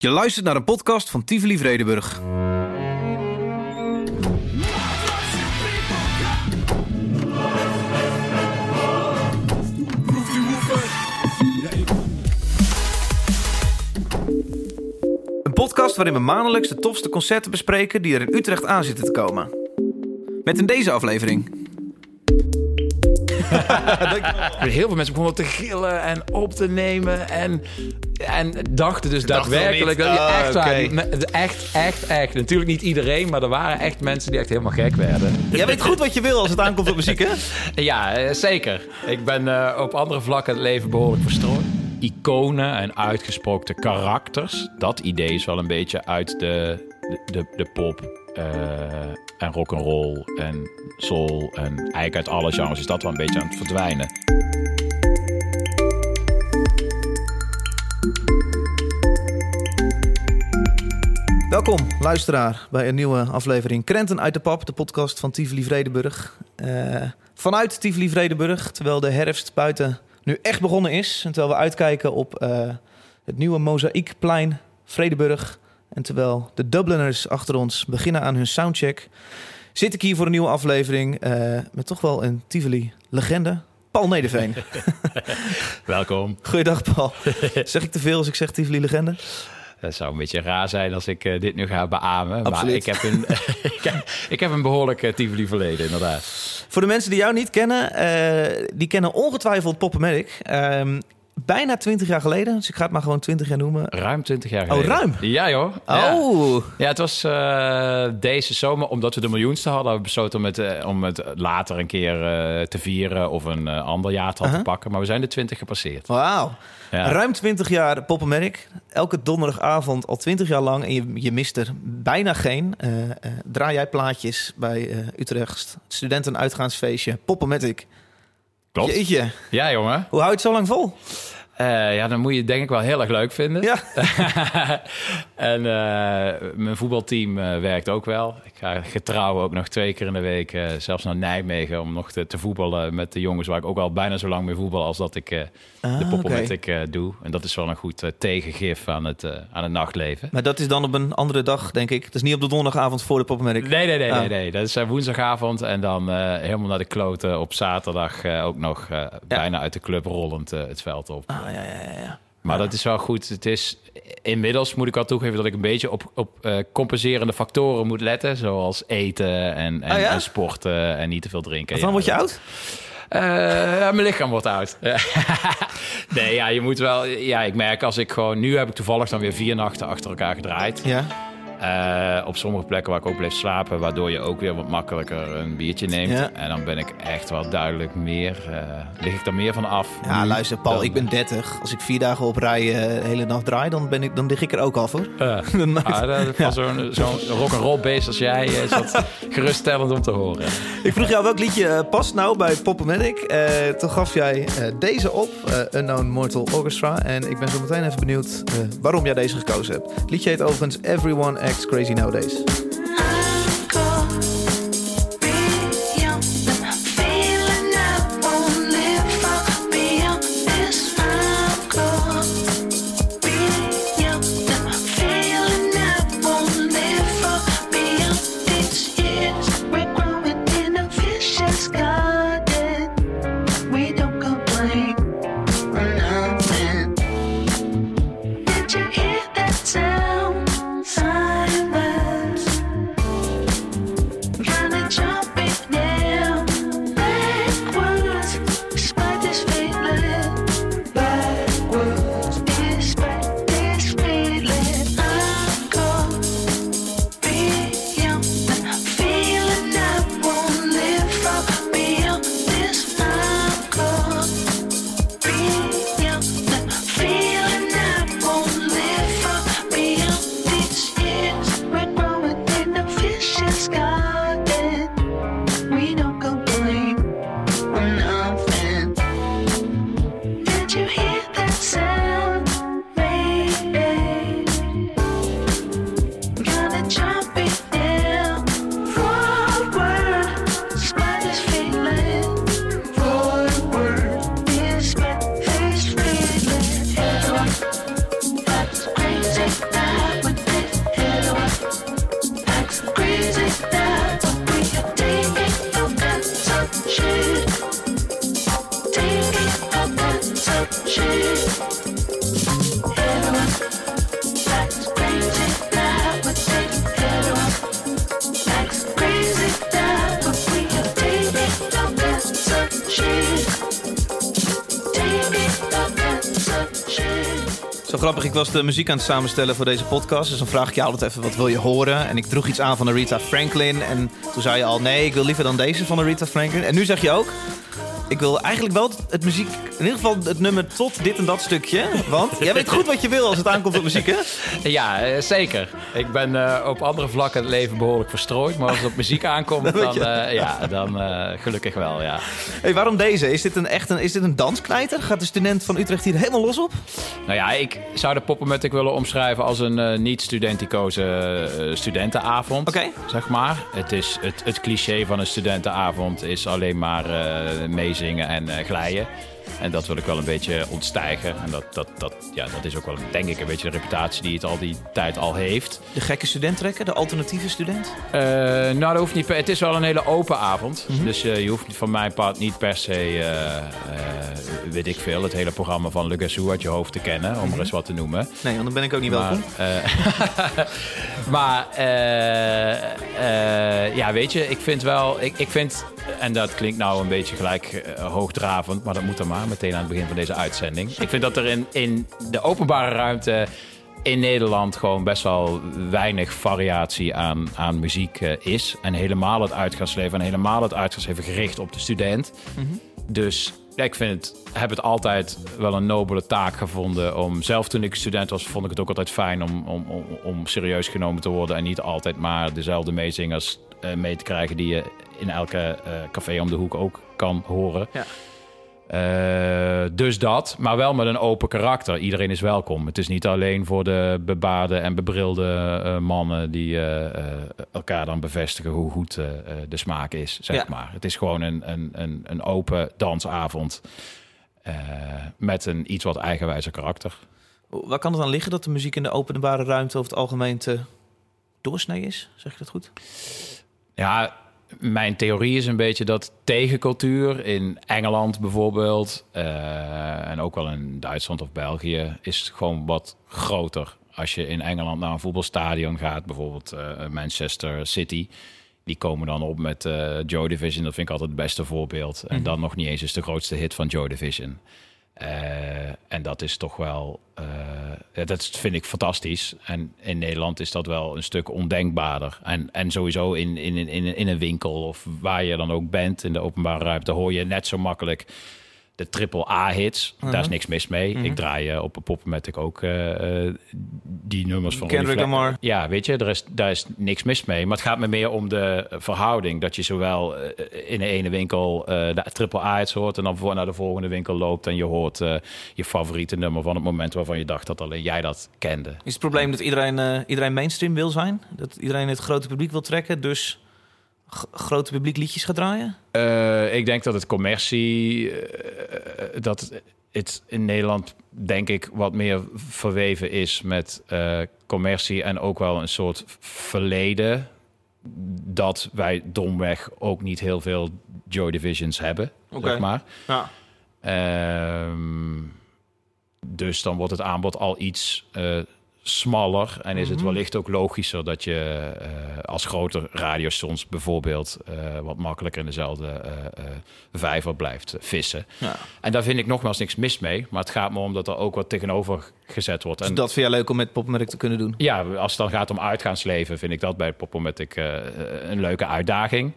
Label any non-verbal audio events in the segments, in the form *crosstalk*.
Je luistert naar een podcast van Tivoli Vredenburg. Een podcast waarin we maandelijks de tofste concerten bespreken die er in Utrecht aan zitten te komen. Met in deze aflevering *laughs* Heel veel mensen begonnen te gillen en op te nemen. En, en dachten dus daadwerkelijk dat je Ah, echt, waren. Me- echt, echt, echt. Natuurlijk niet iedereen, maar er waren echt mensen die echt helemaal gek werden. Jij weet goed wat je wil als het aankomt op muziek, hè? *laughs* Ja, eh, zeker. Ik ben eh, op andere vlakken het leven behoorlijk verstrooid. Iconen en uitgesproken karakters. Dat idee is wel een beetje uit de, de, de, de pop eh, en rock'n'roll en soul. En eigenlijk uit alle genres is dat wel een beetje aan het verdwijnen. Welkom, luisteraar, bij een nieuwe aflevering Krenten uit de Pap, de podcast van Tivoli Vredenburg. Eh, vanuit Tivoli Vredenburg, terwijl de herfst buiten nu echt begonnen is. En terwijl we uitkijken op eh, het nieuwe Mozaïekplein Vredenburg. En terwijl de Dubliners achter ons beginnen aan hun soundcheck, zit ik hier voor een nieuwe aflevering eh, met toch wel een Tivoli-legende. Paul Nederveen. *laughs* Welkom. Goeiedag, Paul. *laughs* Zeg ik te veel als ik zeg Tivoli-legende? Het zou een beetje raar zijn als ik eh, dit nu ga beamen. Absoluut. Maar ik heb een, *laughs* ik heb, een behoorlijk uh, Tivoli verleden, inderdaad. Voor de mensen die jou niet kennen, eh, die kennen ongetwijfeld Poppenmedic. Bijna 20 jaar geleden, dus ik ga het maar gewoon 20 jaar noemen. Ruim 20 jaar Oh, geleden. ruim? Ja, joh. Oh, Ja, het was eh, deze zomer, omdat we de miljoenste hadden, hebben we besloten om het, eh, om het later een keer eh, te vieren of een ander jaartal Uh-huh. te pakken. Maar we zijn de 20 gepasseerd. wauw. Ja. Ruim 20 jaar Poppenmedic. Elke donderdagavond al 20 jaar lang. En je, je mist er bijna geen. Draai jij plaatjes bij Utrecht. Studentenuitgaansfeestje. Poppenmedic. Klopt. Jeetje. Ja, jongen. Hoe hou je het zo lang vol? Eh, ja, dan moet je het denk ik wel heel erg leuk vinden. Ja. *laughs* en eh, mijn voetbalteam eh, werkt ook wel. Ik ga getrouw ook nog twee keer in de week, zelfs naar Nijmegen, om nog te, te voetballen met de jongens waar ik ook al bijna zo lang mee voetbal als dat ik de Ah, poppen ik eh, doe. En dat is wel een goed tegengif aan het, aan het nachtleven. Maar dat is dan op een andere dag, denk ik. Dus niet op de donderdagavond voor de Poppenmedic. Nee, nee, nee, Ah. nee, nee. Dat is woensdagavond en dan helemaal naar de kloten op zaterdag ook nog bijna uit de club rollend het veld op. Ah, ja, ja, ja, ja. Maar dat is wel goed. Het is, inmiddels moet ik al toegeven dat ik een beetje op, op eh, compenserende factoren moet letten. Zoals eten en, en, Oh ja? en sporten en niet te veel drinken. Ja, word je oud? Eh, ja, mijn lichaam wordt oud. *laughs* nee, ja, je moet wel... Ja, ik merk als ik gewoon... Nu heb ik toevallig dan weer vier nachten achter elkaar gedraaid. Ja. Eh, op sommige plekken waar ik ook bleef slapen, waardoor je ook weer wat makkelijker een biertje neemt. Ja. En dan ben ik echt wel duidelijk meer, eh, lig ik er meer van af. Ja, luister, Paul, dan- ik ben 30. Als ik vier dagen op rij eh, de hele nacht draai, dan, ben ik, dan lig ik er ook af hoor. Ja. *laughs* Dan Ah, dat- van zo'n zo'n rock'n'roll beest als jij is dat *laughs* geruststellend om te horen. Ik vroeg jou welk liedje past nou bij. Eh toen gaf jij eh, deze op, eh, Unknown Mortal Orchestra. En ik ben zo meteen even benieuwd eh, waarom jij deze gekozen hebt. Het liedje heet overigens Everyone Acts Crazy Nowadays. Grappig, ik was de muziek aan het samenstellen voor deze podcast. Dus dan vraag ik je altijd even, wat wil je horen? En ik droeg iets aan van Aretha Franklin. En toen zei je al, nee, ik wil liever dan deze van Aretha Franklin. En nu zeg je ook, ik wil eigenlijk wel het muziek... In ieder geval het nummer tot dit en dat stukje. Want jij weet goed wat je wil als het aankomt op muziek, hè? Ja, eh, zeker. Ik ben eh, op andere vlakken het leven behoorlijk verstrooid. Maar als het op muziek aankomt, dan, eh, ja, dan gelukkig wel, ja. Hey, waarom deze? Is dit een echt een, is dit een dansknijter? Gaat de student van Utrecht hier helemaal los op? Nou ja, ik zou de Poppenmatic willen omschrijven als een niet-studenticoze studentenavond. Oké. Zeg maar. Het, is, het, het cliché van een studentenavond is alleen maar eh, meezingen en eh, glijden. En dat wil ik wel een beetje ontstijgen. En dat, dat, dat, ja, dat is ook wel, denk ik, een beetje de reputatie die het al die tijd al heeft. De gekke student trekken? De alternatieve student? Eh, nou, dat hoeft niet per, het is wel een hele open avond. Mhm. Dus eh, je hoeft van mijn part niet per se, weet ik veel, het hele programma van Le Gassou uit je hoofd te kennen, Mhm. om er eens wat te noemen. Nee, want dan ben ik ook niet welkom. Maar, eh, *laughs* maar eh, eh, ja, weet je, ik vind wel, ik, ik vind, en dat klinkt nou een beetje gelijk hoogdravend, maar dat moet dan maar meteen aan het begin van deze uitzending. Ik vind dat er in, in de openbare ruimte in Nederland gewoon best wel weinig variatie aan, aan muziek is. En helemaal het uitgaansleven en helemaal het uitgaansleven gericht op de student. Dus ja, ik vind het, heb het altijd wel een nobele taak gevonden. Om, zelf toen ik student was, vond ik het ook altijd fijn om, om, om, serieus genomen te worden. En niet altijd maar dezelfde meezingers eh, mee te krijgen die je in elke eh, café om de hoek ook kan horen. Ja. Eh, dus dat, maar wel met een open karakter. Iedereen is welkom. Het is niet alleen voor de bebaarde en bebrilde eh, mannen die eh, elkaar dan bevestigen hoe goed de smaak is, zeg Ja. maar. Het is gewoon een, een, een, een open dansavond met een iets wat eigenwijzer karakter. Waar kan het aan liggen dat de muziek in de openbare ruimte over het algemeen te doorsnee is? Zeg ik dat goed? Ja, mijn theorie is een beetje dat tegencultuur in Engeland bijvoorbeeld... eh, en ook wel in Duitsland of België is gewoon wat groter. Als je in Engeland naar een voetbalstadion gaat, bijvoorbeeld eh, Manchester City... die komen dan op met eh, Joy Division. Dat vind ik altijd het beste voorbeeld. En dan nog niet eens is de grootste hit van Joy Division. Eh, en dat is toch wel, eh, dat vind ik fantastisch. En in Nederland is dat wel een stuk ondenkbaarder. En, en sowieso in, in, in, in een winkel of waar je dan ook bent in de openbare ruimte, hoor je net zo makkelijk de triple A-hits. Daar is niks mis mee. Ik draai eh, op een Popmatic ook eh, eh, die nummers van Kendrick. Lamar. Ja, weet je, er is, daar is niks mis mee. Maar het gaat me meer om de verhouding. Dat je zowel in de ene winkel de triple A-hits hoort... en dan voor naar de volgende winkel loopt... en je hoort je favoriete nummer van het moment... waarvan je dacht dat alleen jij dat kende. Is het probleem dat iedereen, iedereen mainstream wil zijn? Dat iedereen het grote publiek wil trekken, dus grote publiek liedjes gaat draaien? Eh, ik denk dat het commercie, eh, dat het in Nederland denk ik wat meer verweven is met eh, commercie en ook wel een soort verleden dat wij domweg ook niet heel veel Joy Divisions hebben, Oké. zeg maar. Ja. Ehm, dus dan wordt het aanbod al iets eh, smaller. En is het wellicht ook logischer dat je eh, als grote radiostations bijvoorbeeld eh, wat makkelijker in dezelfde eh, vijver blijft vissen. Ja. En daar vind ik nogmaals niks mis mee. Maar het gaat me om dat er ook wat tegenover gezet wordt. Dus En dat vind jij leuk om met Popmerk te kunnen doen? ja, als het dan gaat om uitgaansleven, vind ik dat bij Popomatic eh een leuke uitdaging.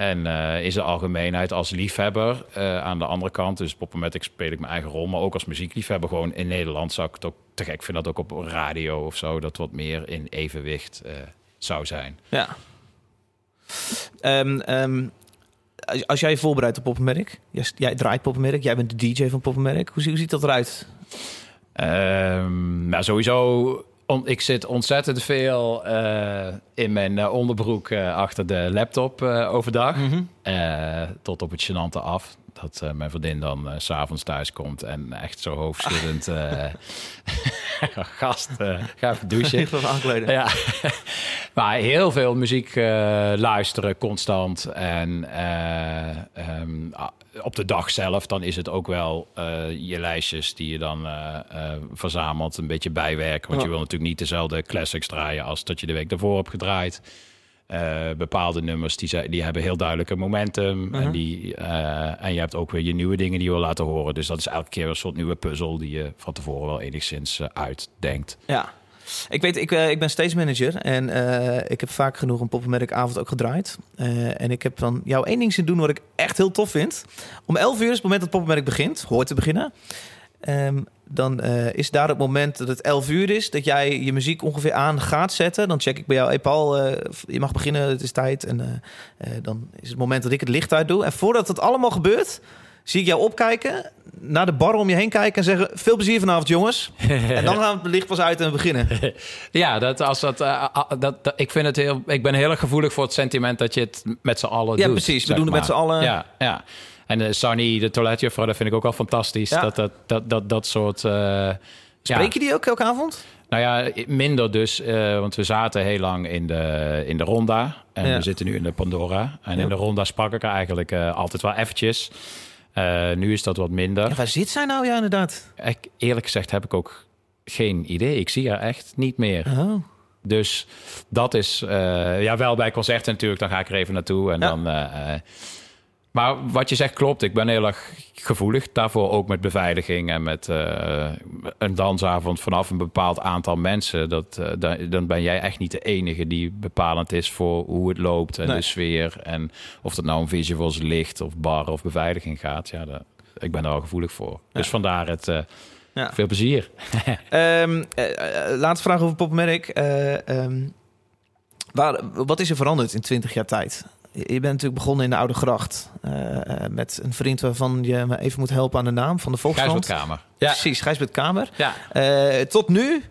En eh, is de algemeenheid als liefhebber eh, aan de andere kant. Dus Popomatic speel ik mijn eigen rol. Maar ook als muziekliefhebber gewoon in Nederland zou ik het ook te gek vinden dat ook op radio of zo dat wat meer in evenwicht eh, zou zijn. Ja. Ehm, ehm, als, als jij je voorbereidt op Poppenmerk, jij, jij draait Poppenmerk, jij bent de DJ van Poppenmerk. Hoe, zie- hoe ziet dat eruit? Ehm nou, sowieso. On- ik zit ontzettend veel eh, in mijn eh, onderbroek eh, achter de laptop overdag. Eh, tot op het gênante af. Dat mijn vriendin dan s s'avonds thuis komt en echt zo hoofdschuddend... *laughs* *laughs* gast, ga even douchen. Even aankleden. Ja, Maar heel veel muziek eh, luisteren constant. En eh, ehm, ah, op de dag zelf, dan is het ook wel eh, je lijstjes die je dan verzamelt. Een beetje bijwerken. Want Ja. je wil natuurlijk niet dezelfde classics draaien als dat je de week daarvoor hebt gedraaid. Bepaalde nummers die, zijn, die hebben heel duidelijke momentum. Mhm. en, die, eh, en je hebt ook weer je nieuwe dingen die je wil laten horen. Dus dat is elke keer een soort nieuwe puzzel die je van tevoren wel enigszins uitdenkt. Ja. Ik weet, ik, eh, ik ben stage manager en eh, ik heb vaak genoeg een poppenmerkavond ook gedraaid. Eh, en ik heb van jou één ding zien doen wat ik echt heel tof vind. Om 11 uur is het moment dat poppenmerk begint, hoort te beginnen. Ehm, dan is daar het moment dat het 11 uur is, dat jij je muziek ongeveer aan gaat zetten. Dan check ik bij jou, hey Paul, je mag beginnen, het is tijd. En dan is het moment dat ik het licht uit doe. En voordat het allemaal gebeurt, zie ik jou opkijken, naar de bar om je heen kijken en zeggen: Veel plezier vanavond, jongens. *laughs* en dan gaan we het licht pas uit en we beginnen. *laughs* Ja, dat, als dat, eh, ah, dat, dat- ik, vind het heel, ik ben heel erg gevoelig voor het sentiment dat je het met z'n allen Ja, doet. precies. We doen het met z'n allen. Ja, ja. En uh, Sunny, de toiletjuffrouw, dat vind ik ook wel fantastisch. Ja. Dat, dat, dat, dat, dat soort... eh, ja. Spreek je die ook elke avond? Nou ja, minder dus, eh, want we zaten heel lang in de, in de Ronda. En Ja. we zitten nu in de Pandora. En Ja. in de Ronda sprak ik er eigenlijk eh, altijd wel eventjes. Eh, nu is dat wat minder. Ja, waar zit zij nou? Ja, inderdaad. Ik, eerlijk gezegd heb ik ook geen idee. Ik zie haar echt niet meer. Oh. Dus dat is eh, ja wel bij concerten natuurlijk. Dan ga ik er even naartoe. En Ja. dan, eh, maar wat je zegt klopt. Ik ben heel erg gevoelig daarvoor. Ook met beveiliging en met eh, een dansavond vanaf een bepaald aantal mensen. Dat, eh, dan, dan ben jij echt niet de enige die bepalend is voor hoe het loopt en Nee. de sfeer. En of dat nou om visuals, licht of bar of beveiliging gaat. Ja, dat, ik ben daar wel gevoelig voor. Dus vandaar het eh, Ja. veel plezier. *laughs* Ehm, eh, eh, laatste vraag over popmerk. Eh, ehm, wat is er veranderd in 20 jaar tijd? Je bent natuurlijk begonnen in de Oude Gracht. eh, eh, met een vriend waarvan je me even moet helpen aan de naam van de Volkskrant. Ja. Precies, Gijsbert Kamer. Ja. Eh, tot nu,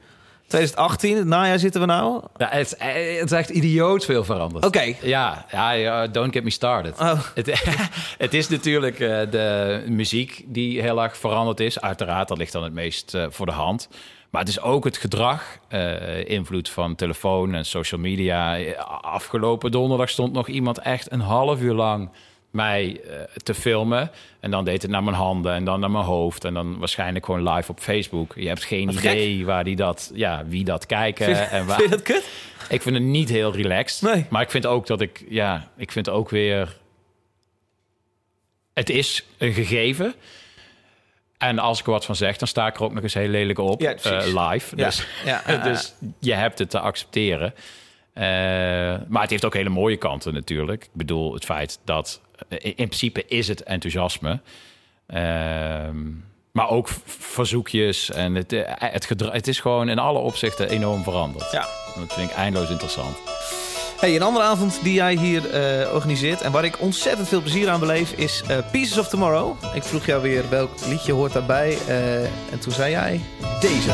2018, het najaar zitten we nou. Ja, het, het is echt idioot veel veranderd. Oké. Ja, ja, ja, don't get me started. Oh. Het, *laughs* het is natuurlijk de muziek die heel erg veranderd is. Uiteraard, dat ligt dan het meest voor de hand. Maar het is ook het gedrag, eh, invloed van telefoon en social media. Afgelopen donderdag stond nog iemand echt een half uur lang mij eh, te filmen. En dan deed het naar mijn handen en dan naar mijn hoofd. En dan waarschijnlijk gewoon live op Facebook. Je hebt geen idee waar die dat, ja, wie dat kijken. Vind, en waar, vind je dat kut? ik vind het niet heel relaxed. Nee. Maar ik vind ook dat ik, ja, ik vind ook weer. Het is een gegeven. En als ik er wat van zeg, dan sta ik er ook nog eens heel lelijk op. Ja, eh, live. Ja. Dus, *laughs* Ja, dus je hebt het te accepteren. Eh, maar het heeft ook hele mooie kanten natuurlijk. Ik bedoel, het feit dat. eh, In principe is het enthousiasme. Ehm, maar ook verzoekjes. En het, het, het is gewoon in alle opzichten enorm veranderd. Ja. Dat vind ik eindeloos interessant. Hey, een andere avond die jij hier eh, organiseert en waar ik ontzettend veel plezier aan beleef is eh, Pieces of Tomorrow. Ik vroeg jou weer welk liedje hoort daarbij eh, en toen zei jij deze.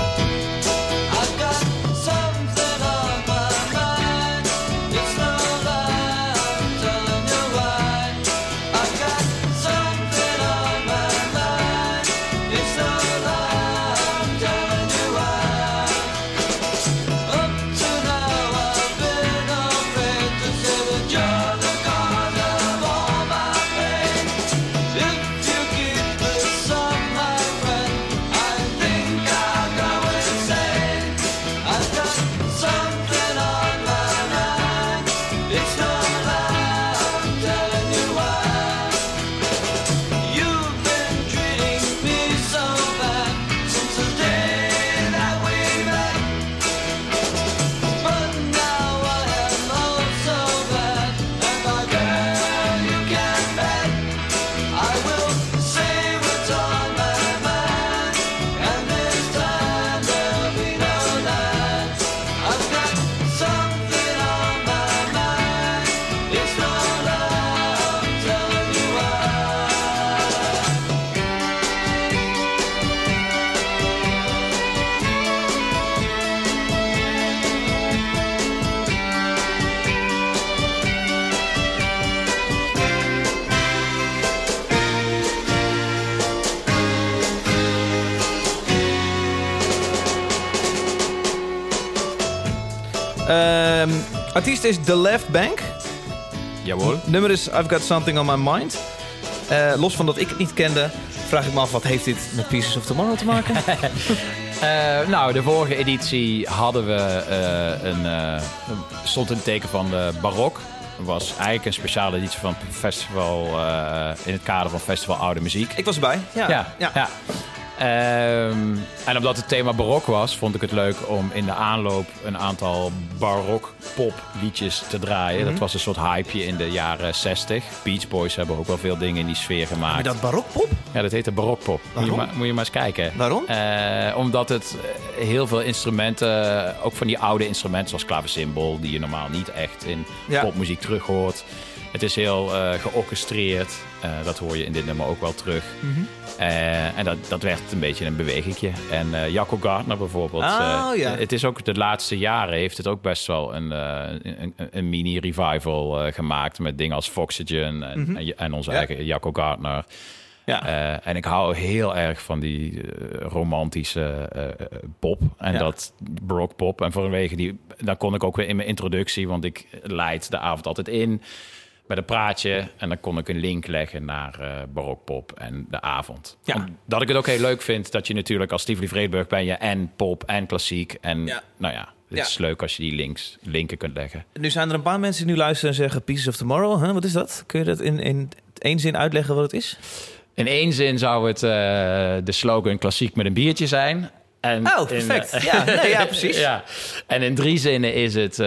Ehm, artiest is The Left Bank. Jawohl. Nummer is I've Got Something on My Mind. Eh, los van dat ik het niet kende, vraag ik me af wat heeft dit met Pieces of Tomorrow te maken? *laughs* Eh, nou, de vorige editie hadden we eh, een, eh, stond in het teken van de barok. Was eigenlijk een speciale editie van het festival in het kader van Festival Oude Muziek. ik was erbij. Ja. Ja, ja. Ehm, en omdat het thema barok was, vond ik het leuk om in de aanloop een aantal barok pop liedjes te draaien. Mhm. Dat was een soort hypeje in de jaren 60. Beach Boys hebben ook wel veel dingen in die sfeer Maar gemaakt. dat barokpop? Ja, dat heette barokpop. Moet je, Waarom? maar, moet je maar eens kijken. Waarom? Eh, omdat het eh, heel veel instrumenten, ook van die oude instrumenten zoals klaversymbol, die je normaal niet echt in Ja. popmuziek terug hoort. Het is heel eh georchestreerd. Eh, dat hoor je in dit nummer ook wel terug. Mhm. Eh, en dat, dat werd een beetje een bewegingje. En eh Jacco Gardner bijvoorbeeld. Oh, ja. Het is ook de laatste jaren heeft het ook best wel een, een, een, mini-revival gemaakt. Met dingen als Foxygen en, Mhm. en, en onze Ja. eigen Jacco Gardner. Ja. En ik hou heel erg van die romantische pop. En Ja. dat baroque pop. En vanwege die, dan kon ik ook weer in mijn introductie, want ik leid de avond altijd in met een praatje. En dan kon ik een link leggen naar eh baroque pop en de avond. Ja. Dat ik het ook heel leuk vind dat je natuurlijk als Tivoli Vredenburg ben je en pop en klassiek. En Ja. nou ja, het Ja. is leuk als je die links, linken kunt leggen. Nu zijn er een paar mensen die nu luisteren en zeggen Pieces of Tomorrow. Huh? Wat is dat? Kun je dat in, in één zin uitleggen wat het is? In één zin zou het eh, de slogan klassiek met een biertje zijn. En Oh, in, perfect. eh, Ja, nee, ja, *laughs* precies. ja. En in drie zinnen is het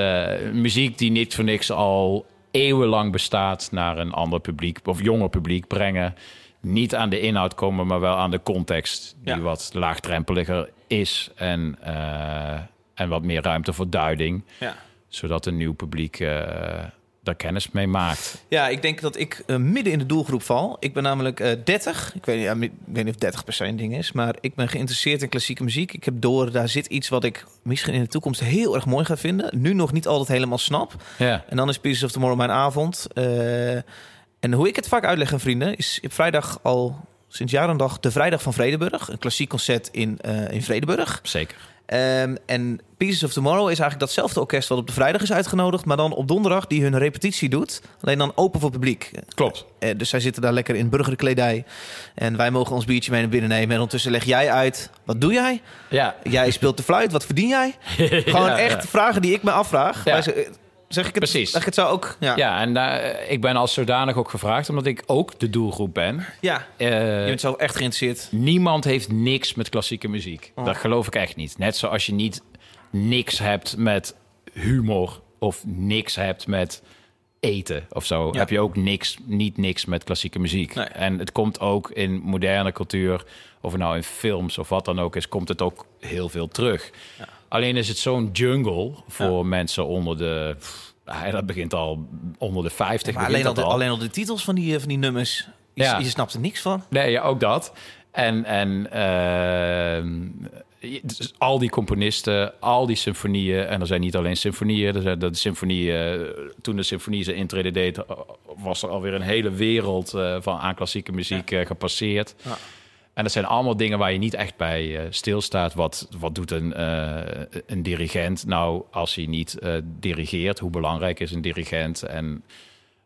muziek die niet voor niks al eeuwenlang bestaat naar een ander publiek of jonger publiek brengen. Niet aan de inhoud komen, maar wel aan de context die Ja. wat laagdrempeliger is en, eh, en wat meer ruimte voor duiding, Ja. zodat een nieuw publiek eh, daar kennis mee maakt. Ja, ik denk dat ik eh, midden in de doelgroep val. Ik ben namelijk eh 30. Ik weet, niet, ja, ik weet niet of 30 per se een ding is. Maar ik ben geïnteresseerd in klassieke muziek. Ik heb door, daar zit iets wat ik misschien in de toekomst heel erg mooi ga vinden. Nu nog niet altijd helemaal snap. Ja. En dan is Pieces of Tomorrow mijn avond. Eh, en hoe ik het vaak uitleg aan vrienden... is op vrijdag al sinds jaar en dag de Vrijdag van Vredeburg. Een klassiek concert in, in Vredeburg. Zeker. Ehm, en Pieces of Tomorrow is eigenlijk datzelfde orkest... wat op de vrijdag is uitgenodigd... maar dan op donderdag die hun repetitie doet. Alleen dan open voor publiek. Klopt. Eh, dus zij zitten daar lekker in burgerkledij. En wij mogen ons biertje mee naar binnen nemen. En ondertussen leg jij uit, wat doe jij? Ja. Jij speelt de fluit, wat verdien jij? *laughs* Gewoon Ja, echt ja. vragen die ik me afvraag. Ja. Wij ze- eh, Zeg ik het, Precies. Zeg ik het zo ook? Ja. Ja, en eh, ik ben als zodanig ook gevraagd, omdat ik ook de doelgroep ben. ja. Eh, Je bent zo echt geïnteresseerd. niemand heeft niks met klassieke muziek. Oh. Dat geloof ik echt niet. Net zoals je niet niks hebt met humor of niks hebt met eten of zo, Ja. heb je ook niks, niet niks met klassieke muziek. Nee. En het komt ook in moderne cultuur, of nou in films of wat dan ook is, komt het ook heel veel terug. Alleen is het zo'n jungle voor mensen onder de. pff, ah, dat begint al onder de 50. Maar alleen al, de, alleen al de titels van die, eh, van die nummers. Je, Ja. je snapt er niks van. Nee, ja, ook dat. En, en ehm, dus al die componisten, al die symfonieën. En er zijn niet alleen symfonieën. Er zijn de symfonieën, toen de symfonie zijn intrede deed, was er alweer een hele wereld eh, van aan klassieke muziek eh, gepasseerd. Ja. En dat zijn allemaal dingen waar je niet echt bij eh, stilstaat. Wat, wat doet een, eh, een dirigent nou als hij niet eh, dirigeert? Hoe belangrijk is een dirigent? En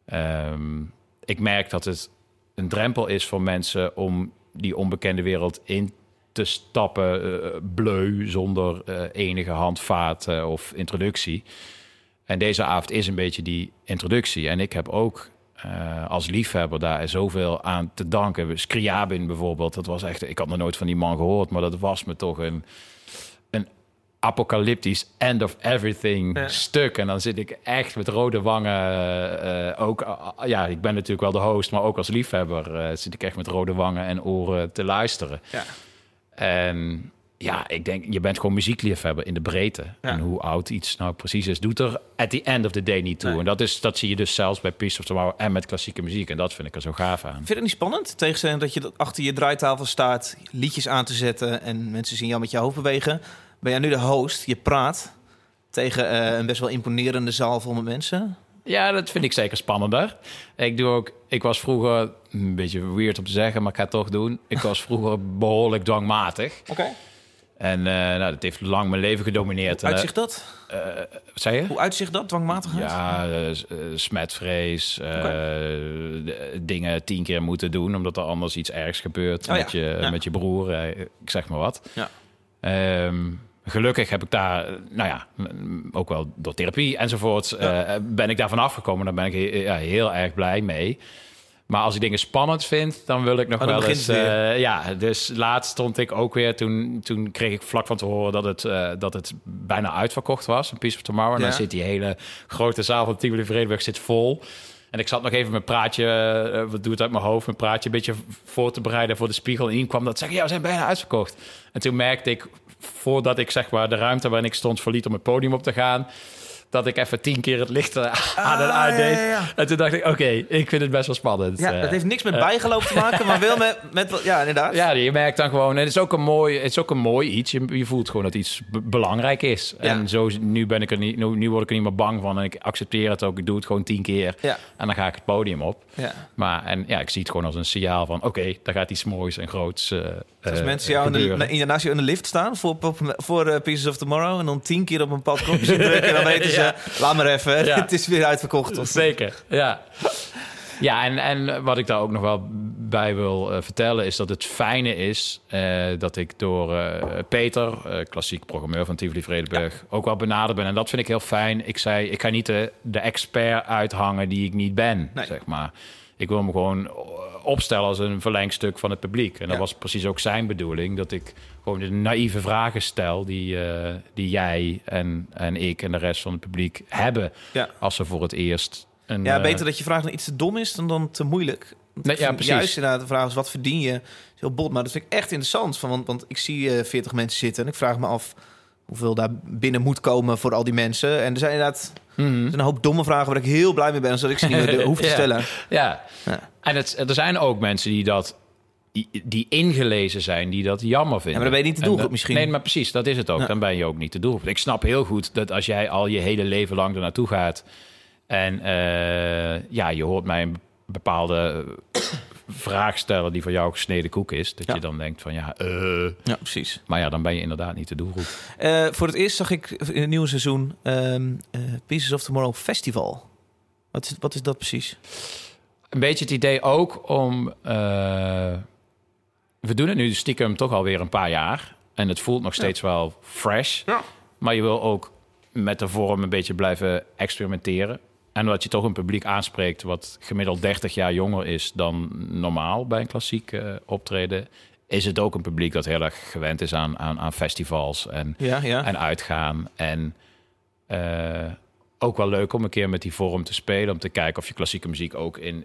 ehm, ik merk dat het een drempel is voor mensen om die onbekende wereld in te stappen, bleu, zonder enige handvaat eh, of introductie. En deze avond is een beetje die introductie. En ik heb ook eh, als liefhebber daar zoveel aan te danken. Scriabin bijvoorbeeld, dat was echt... Ik had nog nooit van die man gehoord, maar dat was me toch een, een apocalyptisch end of everything Ja. stuk. En dan zit ik echt met rode wangen. eh, eh, ook, ah, ja, ik ben natuurlijk wel de host, maar ook als liefhebber eh, zit ik echt met rode wangen en oren te luisteren. Ja. En ja, ik denk, je bent gewoon muziekliefhebber in de breedte. Ja. En hoe oud iets nou precies is, doet er at the end of the day niet toe. Nee. En dat, is, dat zie je dus zelfs bij Piece of Tomorrow en met klassieke muziek. En dat vind ik er zo gaaf aan. Vind je het niet spannend? Tegenstelling dat je achter je draaitafel staat, liedjes aan te zetten en mensen zien jou met je hoofd bewegen. Ben jij nu de host? Je praat tegen eh, een best wel imponerende zaal vol met mensen. Ja, dat vind ik zeker spannender. Ik, doe ook, ik was vroeger, een beetje weird om te zeggen, maar ik ga het toch doen. Ik was vroeger behoorlijk dwangmatig. Oké. En eh, nou, dat heeft lang mijn leven gedomineerd. Hoe uitzicht dat? eh, eh, wat zei je? Hoe uitzicht dat, dwangmatigheid? Ja, smetvrees, dingen tien keer moeten doen... omdat er anders iets ergs gebeurt Oh ja, met, je, ja. met je broer. ik zeg maar wat. Ja. Ehm, gelukkig heb ik daar, nou ja, ook wel door therapie enzovoort... ben ik daarvan afgekomen. Daar ben ik he- heel erg blij mee. Maar als ik dingen spannend vind, dan wil ik nog Oh, wel eens... eh, ja, dus laatst stond ik ook weer... Toen, toen kreeg ik vlak van te horen dat het, eh, dat het bijna uitverkocht was. Een Piece of Tomorrow. En Ja. dan zit die hele grote zaal van Tivoli Vredenburg zit vol. En ik zat nog even mijn praatje, eh, wat doe het uit mijn hoofd, mijn praatje een beetje voor te bereiden voor de spiegel. En in kwam dat zeggen, ja, we zijn bijna uitverkocht. En toen merkte ik, voordat ik zeg maar de ruimte waarin ik stond verliet om het podium op te gaan, dat ik even tien keer het licht eh, *laughs* aan en Ah, uit deed. ja, ja. En toen dacht ik, oké, ik vind het best wel spannend. Ja, Eh, dat heeft niks met bijgeloof te maken, maar wel met, met... Ja, inderdaad. ja, je merkt dan gewoon, het is ook een mooi, het is ook een mooi iets. Je, je voelt gewoon dat iets be- belangrijk is. En zo, nu, ben ik er niet, nu, nu word ik er niet meer bang van. En ik accepteer het ook. Ik doe het gewoon tien keer. Ja. En dan ga ik het podium op. Ja. Maar en ja, ik zie het gewoon als een signaal van, oké, daar gaat iets moois en groots. eh Als eh, mensen jou in de, naast je in de lift staan voor, voor, eh, Pieces of Tomorrow... en dan tien keer op een zitten *laughs* drukken... en dan weten ze, Ja. laat maar even, Ja. het is weer uitverkocht. Of, *laughs* Zeker, ja. Ja, en, en wat ik daar ook nog wel bij wil eh, vertellen... is dat het fijne is dat ik door Peter... klassiek programmeur van Tivoli Vredenburg... ook wel benaderd ben. En dat vind ik heel fijn. Ik zei, ik ga niet de, de expert uithangen die ik niet ben, Nee. zeg maar. Ik wil me gewoon opstellen als een verlengstuk van het publiek. En dat Ja. was precies ook zijn bedoeling. Dat ik gewoon de naïeve vragen stel... die, eh, die jij en, en ik en de rest van het publiek hebben... Ja. als ze voor het eerst... Een, Ja, eh, beter dat je vraagt dan iets te dom is dan, dan te moeilijk. Nee, ja, precies. Juist inderdaad de vraag is, wat verdien je? heel bot, maar dat vind ik echt interessant. Van, want, want ik zie eh 40 mensen zitten en ik vraag me af... hoeveel daar binnen moet komen voor al die mensen. En er zijn inderdaad er Mhm. zijn een hoop domme vragen... waar ik heel blij mee ben, zodat ik ze niet meer *laughs* hoef te stellen. Ja. Ja. En het, er zijn ook mensen die dat die, die ingelezen zijn, die dat jammer vinden. Ja, maar dan ben je niet de doelgroep dat- misschien. Nee, maar precies, dat is het ook. Ja. Dan ben je ook niet de doelgroep. Ik snap heel goed dat als jij al je hele leven lang er naartoe gaat... en eh, ja, je hoort mij een bepaalde vraag stellen... die voor jou gesneden koek is, dat Ja. je dan denkt van ja... eh, Ja, precies. maar ja, dan ben je inderdaad niet de doelgroep. Eh, voor het eerst zag ik in het nieuwe seizoen... eh, Pieces of Tomorrow Festival. Wat is, wat is dat precies? Een beetje het idee ook om... we doen het nu stiekem toch alweer een paar jaar. En het voelt nog steeds wel fresh. Ja. Maar je wil ook met de vorm een beetje blijven experimenteren. En dat je toch een publiek aanspreekt... wat gemiddeld 30 jaar jonger is dan normaal bij een klassiek eh, optreden... is het ook een publiek dat heel erg gewend is aan, aan, aan festivals... en Ja, ja. en uitgaan. En eh, ook wel leuk om een keer met die vorm te spelen. Om te kijken of je klassieke muziek ook in,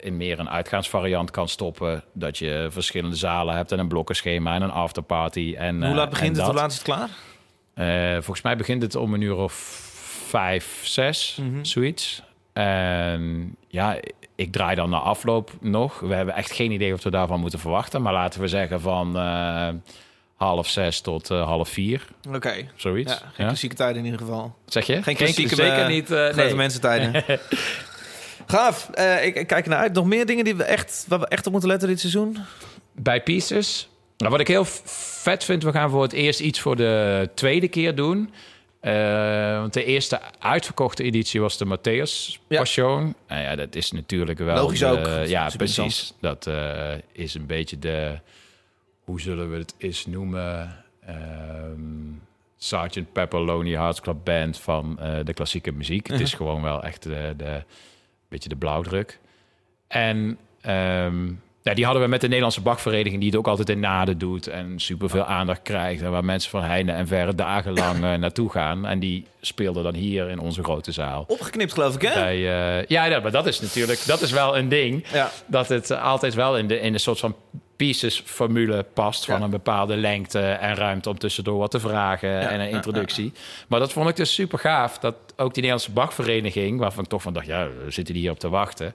in meer een uitgaansvariant kan stoppen. Dat je verschillende zalen hebt en een blokkenschema en een afterparty. En, Hoe eh, laat begint en het? Hoe laat is het klaar? Eh, volgens mij begint het om een uur of vijf, zes, Mhm. zoiets. En ja, ik draai dan na afloop nog. We hebben echt geen idee wat we daarvan moeten verwachten. Maar laten we zeggen van eh, half zes tot eh, half vier, Oké. zoiets. Ja, geen Ja? klassieke tijden in ieder geval. Zeg je? Geen klassieke zeker eh, niet. eh, grote nee. mensentijden. *laughs* Gaaf. Eh, ik, ik kijk ernaar uit. Nog meer dingen die we echt, waar we echt op moeten letten dit seizoen? Bij Pieces. Nou, wat ik heel vet vind, we gaan voor het eerst iets voor de tweede keer doen. Eh, want de eerste uitverkochte editie was de Matthäus Ja. Passion. Nou ja, dat is natuurlijk wel... Logisch de- ook. Ja, precies. Dat eh, is een beetje de... Hoe zullen we het eens noemen? Ehm Sgt. Pepper Lonely Hearts Club Band van eh, de klassieke muziek. Het is gewoon wel echt de, de, beetje de blauwdruk. En ehm, ja, die hadden we met de Nederlandse Bachvereniging... die het ook altijd in naden doet en superveel aandacht krijgt... en waar mensen van heinde en verre dagenlang eh, naartoe gaan. En die speelden dan hier in onze grote zaal. Opgeknipt geloof ik, hè? Bij, eh, ja, ja, maar dat is natuurlijk dat is wel een ding. Ja. Dat het altijd wel in de, in een soort van pieces-formule past... van Ja. een bepaalde lengte en ruimte om tussendoor wat te vragen... en een ja, introductie. Maar dat vond ik dus super gaaf. Dat ook die Nederlandse Bachvereniging... waarvan ik toch van dacht, ja, we zitten die hier op te wachten...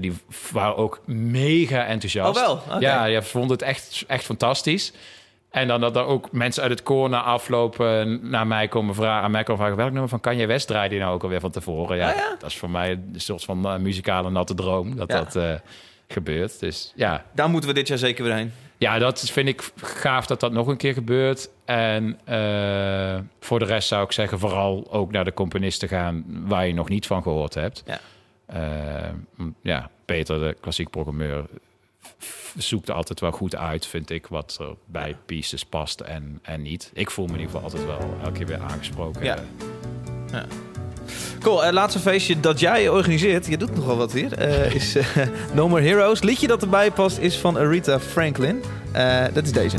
Die waren ook mega enthousiast. Oh, wel? Ja, je vond het echt, echt fantastisch. En dan dat er ook mensen uit het koor na aflopen naar mij komen vragen, aan mij komen vragen welk nummer van Kanye West draaide je nou ook alweer van tevoren. Ja, Ah, ja? dat is voor mij een soort van eh, muzikale natte droom dat dat eh, gebeurt. Dus ja, Daar moeten we dit jaar zeker weer heen. ja, dat vind ik gaaf dat dat nog een keer gebeurt. En eh, voor de rest zou ik zeggen, vooral ook naar de componisten gaan waar je nog niet van gehoord hebt. Ja. Eh, ja, Peter, de klassiek programmeur, zoekt altijd wel goed uit, vind ik, wat er bij pieces past en, en niet. Ik voel me in ieder geval altijd wel elke keer weer aangesproken. Ja. Cool, het laatste feestje dat jij organiseert, je doet nogal wat hier, eh, is eh, *laughs* No More Heroes. Liedje dat erbij past is van Aretha Franklin. Eh, dat is deze.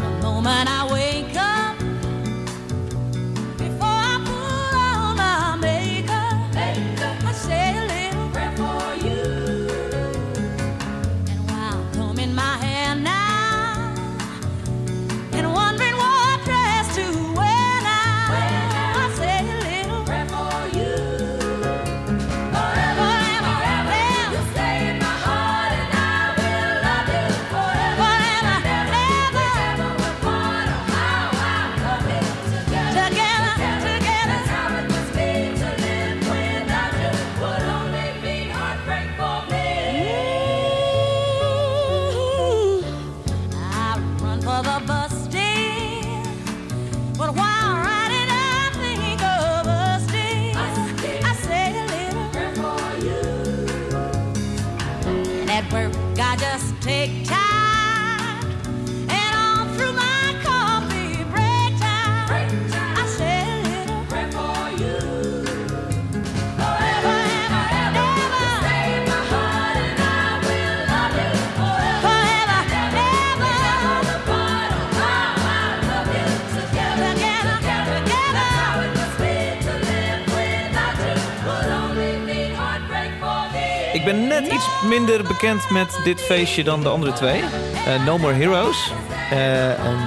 Net iets minder bekend met dit feestje dan de andere twee. Eh, no More Heroes. Eh, een,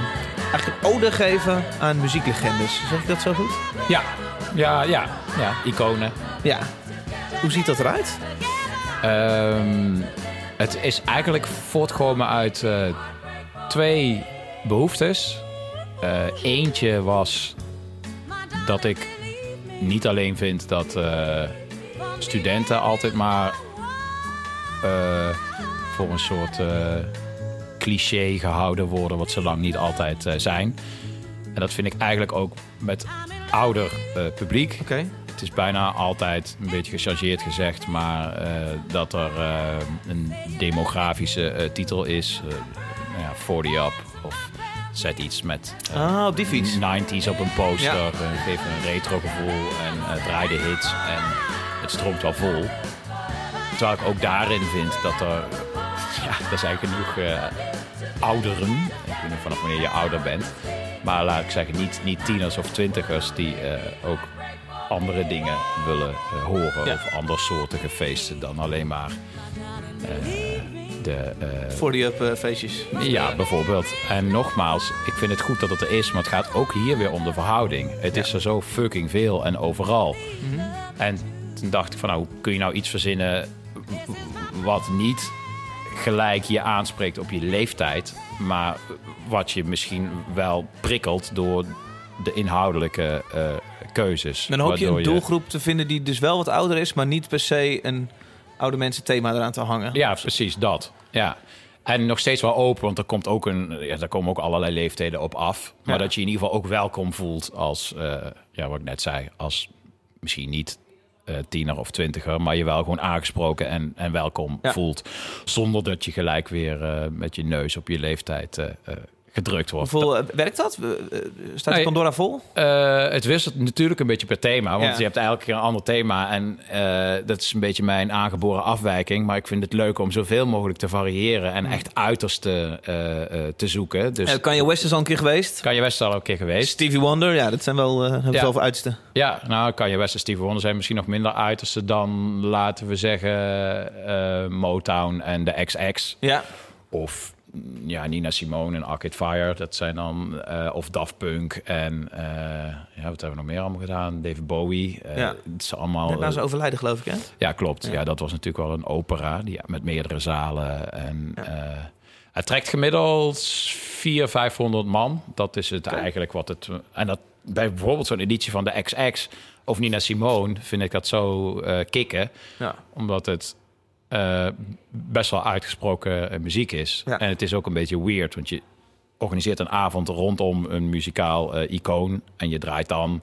eigenlijk een ode geven aan muzieklegendes. Zeg ik dat zo goed? Ja, ja, ja, ja, iconen. Ja. Hoe ziet dat eruit? Ehm, het is eigenlijk voortgekomen uit eh, twee behoeftes. Eh, eentje was dat ik niet alleen vind dat eh, studenten altijd maar eh, voor een soort eh, cliché gehouden worden, wat ze lang niet altijd eh, zijn. En dat vind ik eigenlijk ook met ouder eh, publiek. Het is bijna altijd een beetje gechargeerd gezegd, maar eh, dat er eh, een demografische eh, titel is. eh nou ja, 40 up of zet iets met eh, Ah, op die fiets. 90s op een poster. Ja. eh, geef een retro gevoel en uh, draai de hits en het stroomt wel vol. Terwijl ik ook daarin vind dat er, ja, er zijn genoeg eh, ouderen. Ik weet niet vanaf wanneer je ouder bent. Maar laat ik zeggen, niet, niet tieners of twintigers die eh, ook andere dingen willen eh, horen. Ja. Of andersoortige feesten dan alleen maar de... eh, Voor die up eh, feestjes. ja, bijvoorbeeld. En nogmaals, ik vind het goed dat het er is, maar het gaat ook hier weer om de verhouding. Het is er zo fucking veel en overal. En toen dacht ik van, nou, hoe kun je nou iets verzinnen wat niet gelijk je aanspreekt op je leeftijd, maar wat je misschien wel prikkelt door de inhoudelijke eh, keuzes. Dan hoop je een doelgroep te vinden die dus wel wat ouder is, maar niet per se een oude mensen thema eraan te hangen. Ja, precies dat. Ja. En nog steeds wel open, want er komt ook een, ja, daar komen ook allerlei leeftijden op af. Maar Ja. dat je in ieder geval ook welkom voelt als, eh, ja, wat ik net zei, als misschien niet eh, tiener of twintiger, maar je wel gewoon aangesproken en, en welkom Ja. voelt. Zonder dat je gelijk weer eh, met je neus op je leeftijd eh, gedrukt wordt. Hoeveel eh, werkt dat? Eh, Staat de. Pandora vol? Eh, het wisselt natuurlijk een beetje per thema. Want Ja. je hebt elke keer een ander thema. En dat is een beetje mijn aangeboren afwijking. Maar ik vind het leuk om zoveel mogelijk te variëren. En echt uiterste te zoeken. Dus Eh, Kanye West is al een keer geweest. kan je West al een keer geweest? Stevie Wonder, ja, dat zijn wel, hebben we Ja. voor uiterste. Ja, nou kan je West en Stevie Wonder zijn misschien nog minder uiterste dan, laten we zeggen, Motown en de XX. Ja. Of ja, Nina Simone en Arcade Fire. Dat zijn dan... eh, of Daft Punk en... eh, ja, wat hebben we nog meer allemaal gedaan? David Bowie. eh, Ja. Het is allemaal... Net na zijn overlijden, geloof ik, hè? ja, klopt. Ja. Ja. dat was natuurlijk wel een opera die, met meerdere zalen. En, eh, het trekt gemiddeld 400, 500 man. Dat is het eigenlijk wat het... En dat bij bijvoorbeeld zo'n editie van de XX of Nina Simone vind ik dat zo kicken. Ja. Omdat het eh, best wel uitgesproken eh, muziek is. Ja. En het is ook een beetje weird, want je organiseert een avond rondom een muzikaal eh, icoon. En je draait dan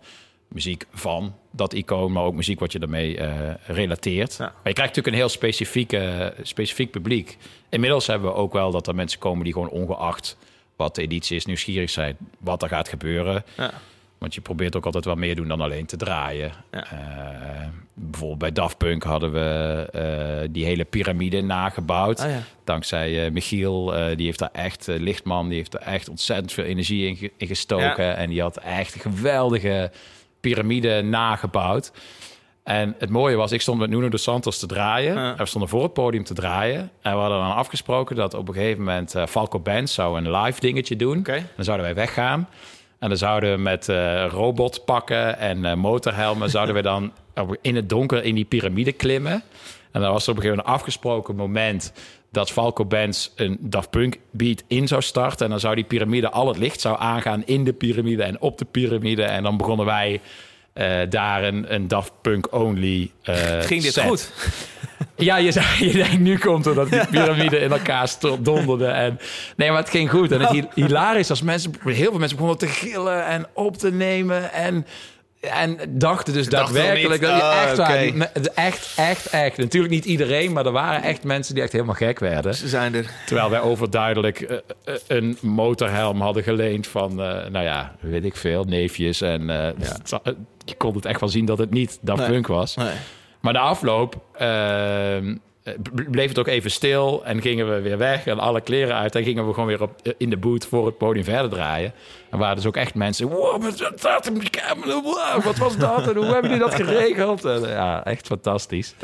muziek van dat icoon, maar ook muziek wat je daarmee relateert. Ja. Maar je krijgt natuurlijk een heel specifieke, specifiek publiek. Inmiddels hebben we ook wel dat er mensen komen die gewoon ongeacht wat de editie is, nieuwsgierig zijn wat er gaat gebeuren. Ja. Want je probeert ook altijd wat meer doen dan alleen te draaien. Ja. Eh, bijvoorbeeld bij Daft Punk hadden we eh, die hele piramide nagebouwd. Ja. Dankzij eh, Michiel, die heeft daar echt, Lichtman, die heeft er echt ontzettend veel energie in, ge- in gestoken. Ja. En die had echt een geweldige piramide nagebouwd. En het mooie was, ik stond met Nuno dos Santos te draaien. Ja. En we stonden voor het podium te draaien. En we hadden dan afgesproken dat op een gegeven moment Falco Band zou een live dingetje doen. Dan zouden wij weggaan. En dan zouden we met eh robotpakken en eh, motorhelmen... *laughs* zouden we dan in het donker in die piramide klimmen. En dan was er op een gegeven moment een afgesproken moment... dat Falco Bands een Daft Punk beat in zou starten. En dan zou die piramide, al het licht zou aangaan in de piramide en op de piramide. En dan begonnen wij eh, daar een, een Daft Punk only eh, *laughs* Ging dit set. goed? *laughs* Ja, je, zei, je denkt, nu komt er dat die *laughs* piramide in elkaar donderde. En, nee, maar het ging goed. En het hi- hilarisch als mensen, heel veel mensen begonnen te gillen en op te nemen. En, en dachten dus Dachten daadwerkelijk dat je ah, echt. Me- echt, echt, echt. Natuurlijk niet iedereen, maar er waren echt mensen die echt helemaal gek werden. Ze zijn er. Terwijl wij overduidelijk eh, eh, een motorhelm hadden geleend van, eh, nou ja, weet ik veel, neefjes. En eh, je kon het echt wel zien dat het niet Nee. Punk was. Nee. Maar de afloop ehm, bleef het ook even stil en gingen we weer weg en alle kleren uit. En gingen we gewoon weer op, in de boot voor het podium verder draaien. En waren dus ook echt mensen, wow, wat was dat? Wow, wat was dat? En hoe hebben jullie dat geregeld? En, ja, echt fantastisch.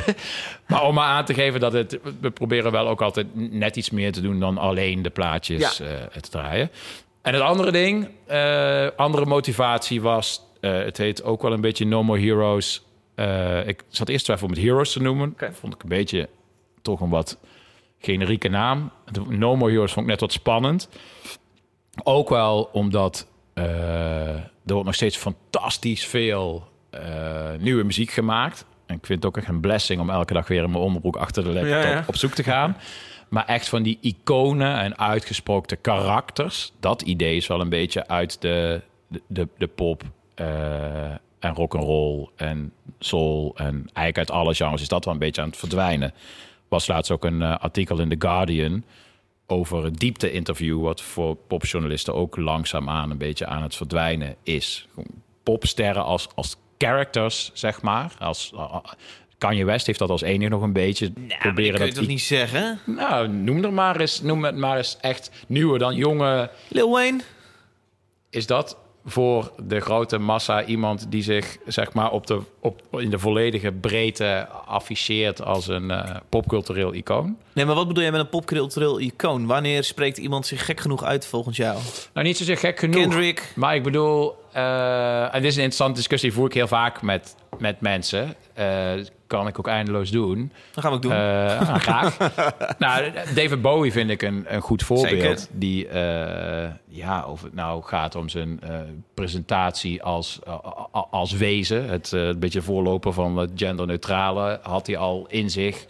*laughs* maar om maar aan te geven dat het, we proberen wel ook altijd net iets meer te doen dan alleen de plaatjes Ja. eh, te draaien. En het andere ding, eh, andere motivatie was, eh, het heet ook wel een beetje No More Heroes. Eh, ik zat eerst twijfel om het Heroes te noemen. Oké. Vond ik een beetje toch een wat generieke naam. De No More Heroes vond ik net wat spannend. Ook wel omdat eh, er wordt nog steeds fantastisch veel eh, nieuwe muziek gemaakt. En ik vind het ook echt een blessing om elke dag weer in mijn onderbroek achter de laptop Ja, ja. op zoek te gaan. Maar echt van die iconen en uitgesproken karakters. Dat idee is wel een beetje uit de, de, de, de pop eh, en rock and roll en soul. En eigenlijk uit alle genres is dat wel een beetje aan het verdwijnen. Was laatst ook een eh, artikel in The Guardian over het diepte-interview... wat voor popjournalisten ook langzaamaan een beetje aan het verdwijnen is. Popsterren als, als characters, zeg maar. Als, uh, Kanye West heeft dat als enige nog een beetje proberen kun je dat toch niet zeggen? nou, noem er maar eens, noem het maar eens echt nieuwe dan jonge. Lil Wayne? Is dat voor de grote massa iemand die zich zeg maar op de, op, in de volledige breedte afficheert als een eh, popcultureel icoon? Nee, maar wat bedoel jij met een popcultureel icoon? Wanneer spreekt iemand zich gek genoeg uit volgens jou? Nou, niet zozeer gek genoeg. Kendrick? Maar ik bedoel, eh, en dit is een interessante discussie, die voer ik heel vaak met, met mensen. Eh, kan ik ook eindeloos doen. Dat gaan we ook doen. Nou, graag. *laughs* nou, David Bowie vind ik een, een goed voorbeeld. Zeker. Die, eh, ja, of het nou gaat om zijn eh, presentatie als, als wezen. Het een beetje voorloper van het genderneutrale had hij al in zich.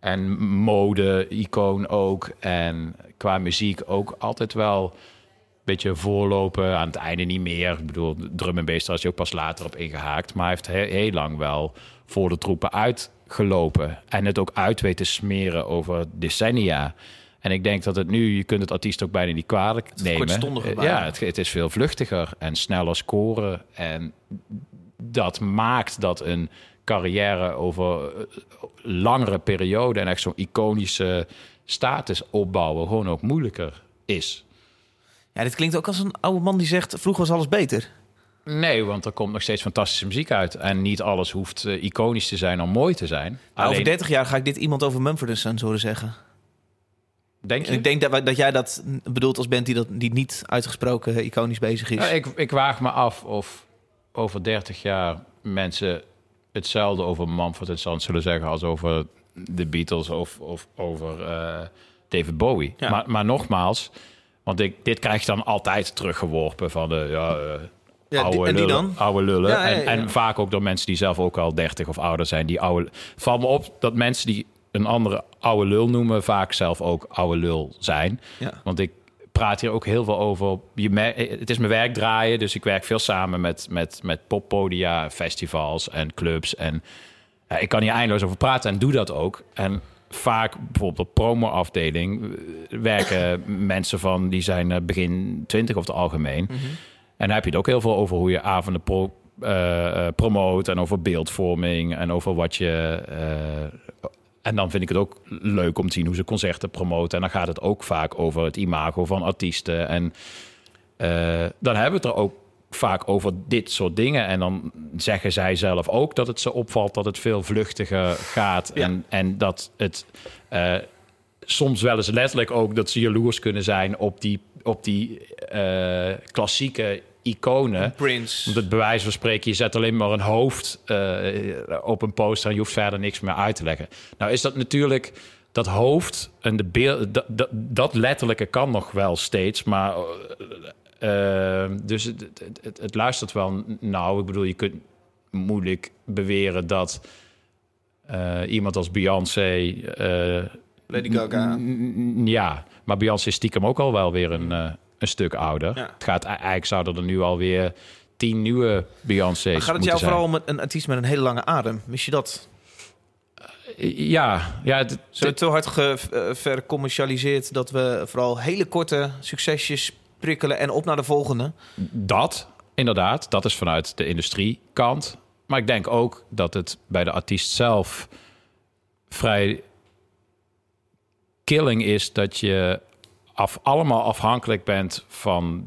En mode-icoon ook. En qua muziek ook altijd wel een beetje voorlopen. Aan het einde niet meer. Ik bedoel, drum en bass daar is hij ook pas later op ingehaakt. Maar hij heeft he- heel lang wel voor de troepen uitgelopen. En het ook uit weten smeren over decennia. En ik denk dat het nu, je kunt het artiest ook bijna niet kwalijk nemen. kortstondiger Eh. Ja, het, het is veel vluchtiger en sneller scoren. En dat maakt dat een carrière over eh, langere periode en echt zo'n iconische status opbouwen gewoon ook moeilijker is. Ja, dit klinkt ook als een oude man die zegt... vroeger was alles beter. Nee, want er komt nog steeds fantastische muziek uit. En niet alles hoeft eh, iconisch te zijn om mooi te zijn. Maar Over Alleen, 30 jaar ga ik dit iemand over Mumford Sons horen zeggen. denk En je? ik denk dat, dat jij dat bedoelt als band die, dat, die niet uitgesproken iconisch bezig is. Ja, ik, ik waag me af of over 30 jaar mensen hetzelfde over Mumford Sons zullen zeggen als over de Beatles of, of over eh, David Bowie. Ja. Maar, maar nogmaals, want ik, dit krijg je dan altijd teruggeworpen van de ja, eh, Ja, oude, en die lullen, dan? oude lullen. Ja, ja, En, en vaak ook door mensen die zelf ook al 30 of ouder zijn. Die oude, valt me op dat mensen die een andere oude lul noemen, vaak zelf ook oude lul zijn. Want ik praat hier ook heel veel over. Je het is mijn werk draaien, dus ik werk veel samen met, met, met poppodia, festivals en clubs. En ja, ik kan hier eindeloos over praten en doe dat ook. En vaak bijvoorbeeld op promo-afdeling eh, werken mensen van die zijn eh, begin 20 over het algemeen. En dan heb je het ook heel veel over hoe je avonden pro, eh, eh, promoot en over beeldvorming en over wat je. eh, en dan vind ik het ook leuk om te zien hoe ze concerten promoten. En dan gaat het ook vaak over het imago van artiesten. En dan hebben we het er ook vaak over dit soort dingen. En dan zeggen zij zelf ook dat het ze opvalt dat het veel vluchtiger gaat. Ja. En, en dat het soms wel eens letterlijk ook dat ze jaloers kunnen zijn op die, op die klassieke iconen. Prince. Want het bewijs van spreken, je zet alleen maar een hoofd eh, op een poster en je hoeft verder niks meer uit te leggen. Nou is dat natuurlijk dat hoofd en de beeld, dat, dat, dat letterlijke kan nog wel steeds, maar eh, eh, dus het, het, het, luistert wel. Nou, ik bedoel, je kunt moeilijk beweren dat iemand als Beyoncé. Lady Gaga. Ja, maar Beyoncé is stiekem ook al wel weer een, een stuk ouder. Ja. Het gaat, eigenlijk zouden er nu alweer tien nieuwe Beyoncé's gaat het jou zijn. vooral om een artiest met een hele lange adem? Mis je dat? Ja, ja het- Zijn we te hard ge- eh, vercommercialiseerd dat we vooral hele korte succesjes prikkelen en op naar de volgende? dat, inderdaad. Dat is vanuit de industriekant. Maar ik denk ook dat het bij de artiest zelf vrij killing is dat je af, allemaal afhankelijk bent van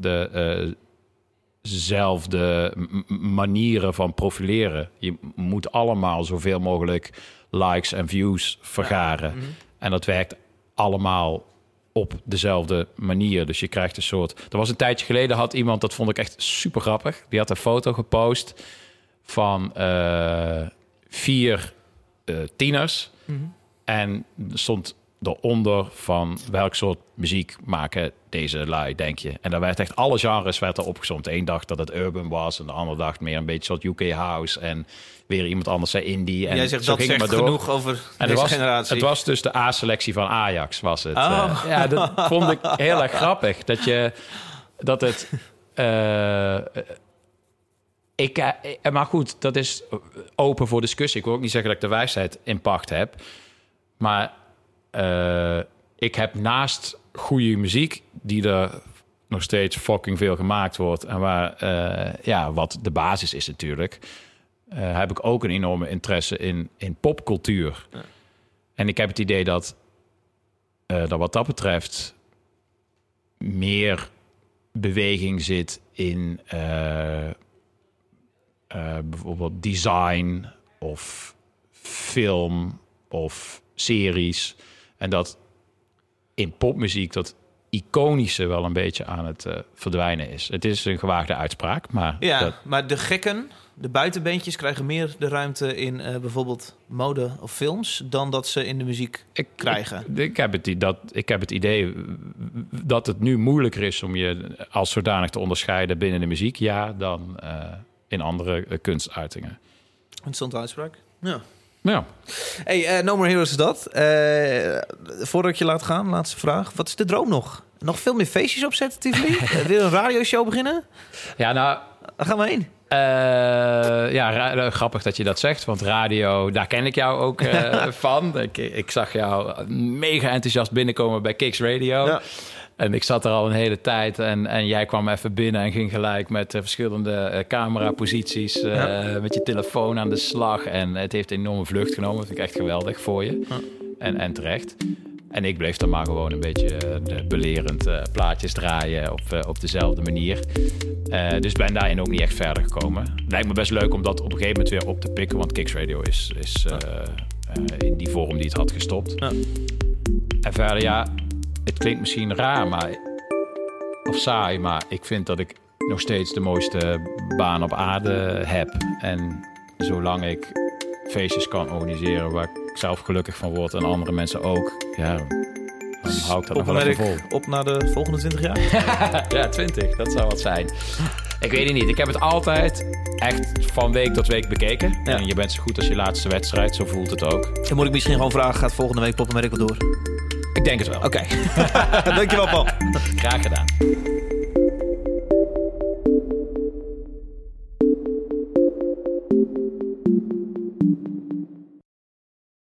dezelfde manieren van profileren. Je moet allemaal zoveel mogelijk likes en views vergaren. En dat werkt allemaal op dezelfde manier. Dus je krijgt een soort... Er was een tijdje geleden, had iemand, dat vond ik echt super grappig. Die had een foto gepost van eh, vier eh, tieners. En er stond eronder van welk soort muziek maken deze lui, denk je. En daar werd echt alle genres werd er opgezomd. De een dacht dat het urban was, en de ander dacht meer een beetje soort UK house. En weer iemand anders zei indie. En Jij zegt zo dat zegt maar door. genoeg over En deze het was, generatie. Het was dus de A-selectie van Ajax, was het. Oh. Eh, ja, dat *laughs* vond ik heel erg grappig. Dat je... Dat het... eh, ik, eh, maar goed, dat is open voor discussie. Ik wil ook niet zeggen dat ik de wijsheid in pacht heb. Maar eh, ik heb naast goede muziek... die er nog steeds fucking veel gemaakt wordt... en waar, eh, ja, wat de basis is natuurlijk... eh, heb ik ook een enorme interesse in, in popcultuur. En ik heb het idee dat, dat wat dat betreft meer beweging zit in bijvoorbeeld design of film of series. En dat in popmuziek dat iconische wel een beetje aan het eh, verdwijnen is. Het is een gewaagde uitspraak, maar Ja, dat, maar de gekken, de buitenbeentjes, krijgen meer de ruimte in eh, bijvoorbeeld mode of films dan dat ze in de muziek ik, krijgen. Ik, ik heb het, dat, ik heb het idee dat het nu moeilijker is om je als zodanig te onderscheiden binnen de muziek, ja, dan eh, in andere kunstuitingen. Interessante uitspraak. Ja. Ja, Hey, eh, No More Heroes is dat. Eh, voordat ik je laat gaan, laatste vraag. Wat is de droom nog? Nog veel meer feestjes opzetten, Tivoli? *laughs* Eh, Weer een radioshow beginnen? ja nou, Daar gaan we heen. ja ra- grappig dat je dat zegt, want radio, daar ken ik jou ook *laughs* van. Ik, ik zag jou mega enthousiast binnenkomen bij Kicks Radio. Ja. En ik zat er al een hele tijd en, en jij kwam even binnen en ging gelijk met eh, verschillende eh, cameraposities, eh, Ja. met je telefoon aan de slag. En het heeft een enorme vlucht genomen. Dat vind ik echt geweldig voor je. En, en terecht. En ik bleef dan maar gewoon een beetje belerend plaatjes draaien op, op dezelfde manier. Dus ben daarin ook niet echt verder gekomen. Lijkt me best leuk om dat op een gegeven moment weer op te pikken. Want Kicks Radio is, is in die vorm die het had gestopt. Ja. En verder, ja, het klinkt misschien raar, maar of saai, maar ik vind dat ik nog steeds de mooiste baan op aarde heb. En zolang ik feestjes kan organiseren waar ik zelf gelukkig van word en andere mensen ook, ja, dan hou ik dat nog wel even vol. Op naar de volgende 20 jaar. *laughs* Ja, 20, dat zou wat zijn. Ik weet het niet. Ik heb het altijd echt van week tot week bekeken. Ja. En je bent zo goed als je laatste wedstrijd, zo voelt het ook. Dan moet ik misschien gewoon vragen, gaat volgende week Poppenwerk wel door? Ik denk het wel. Oké. *laughs* Dankjewel, Paul. Graag gedaan.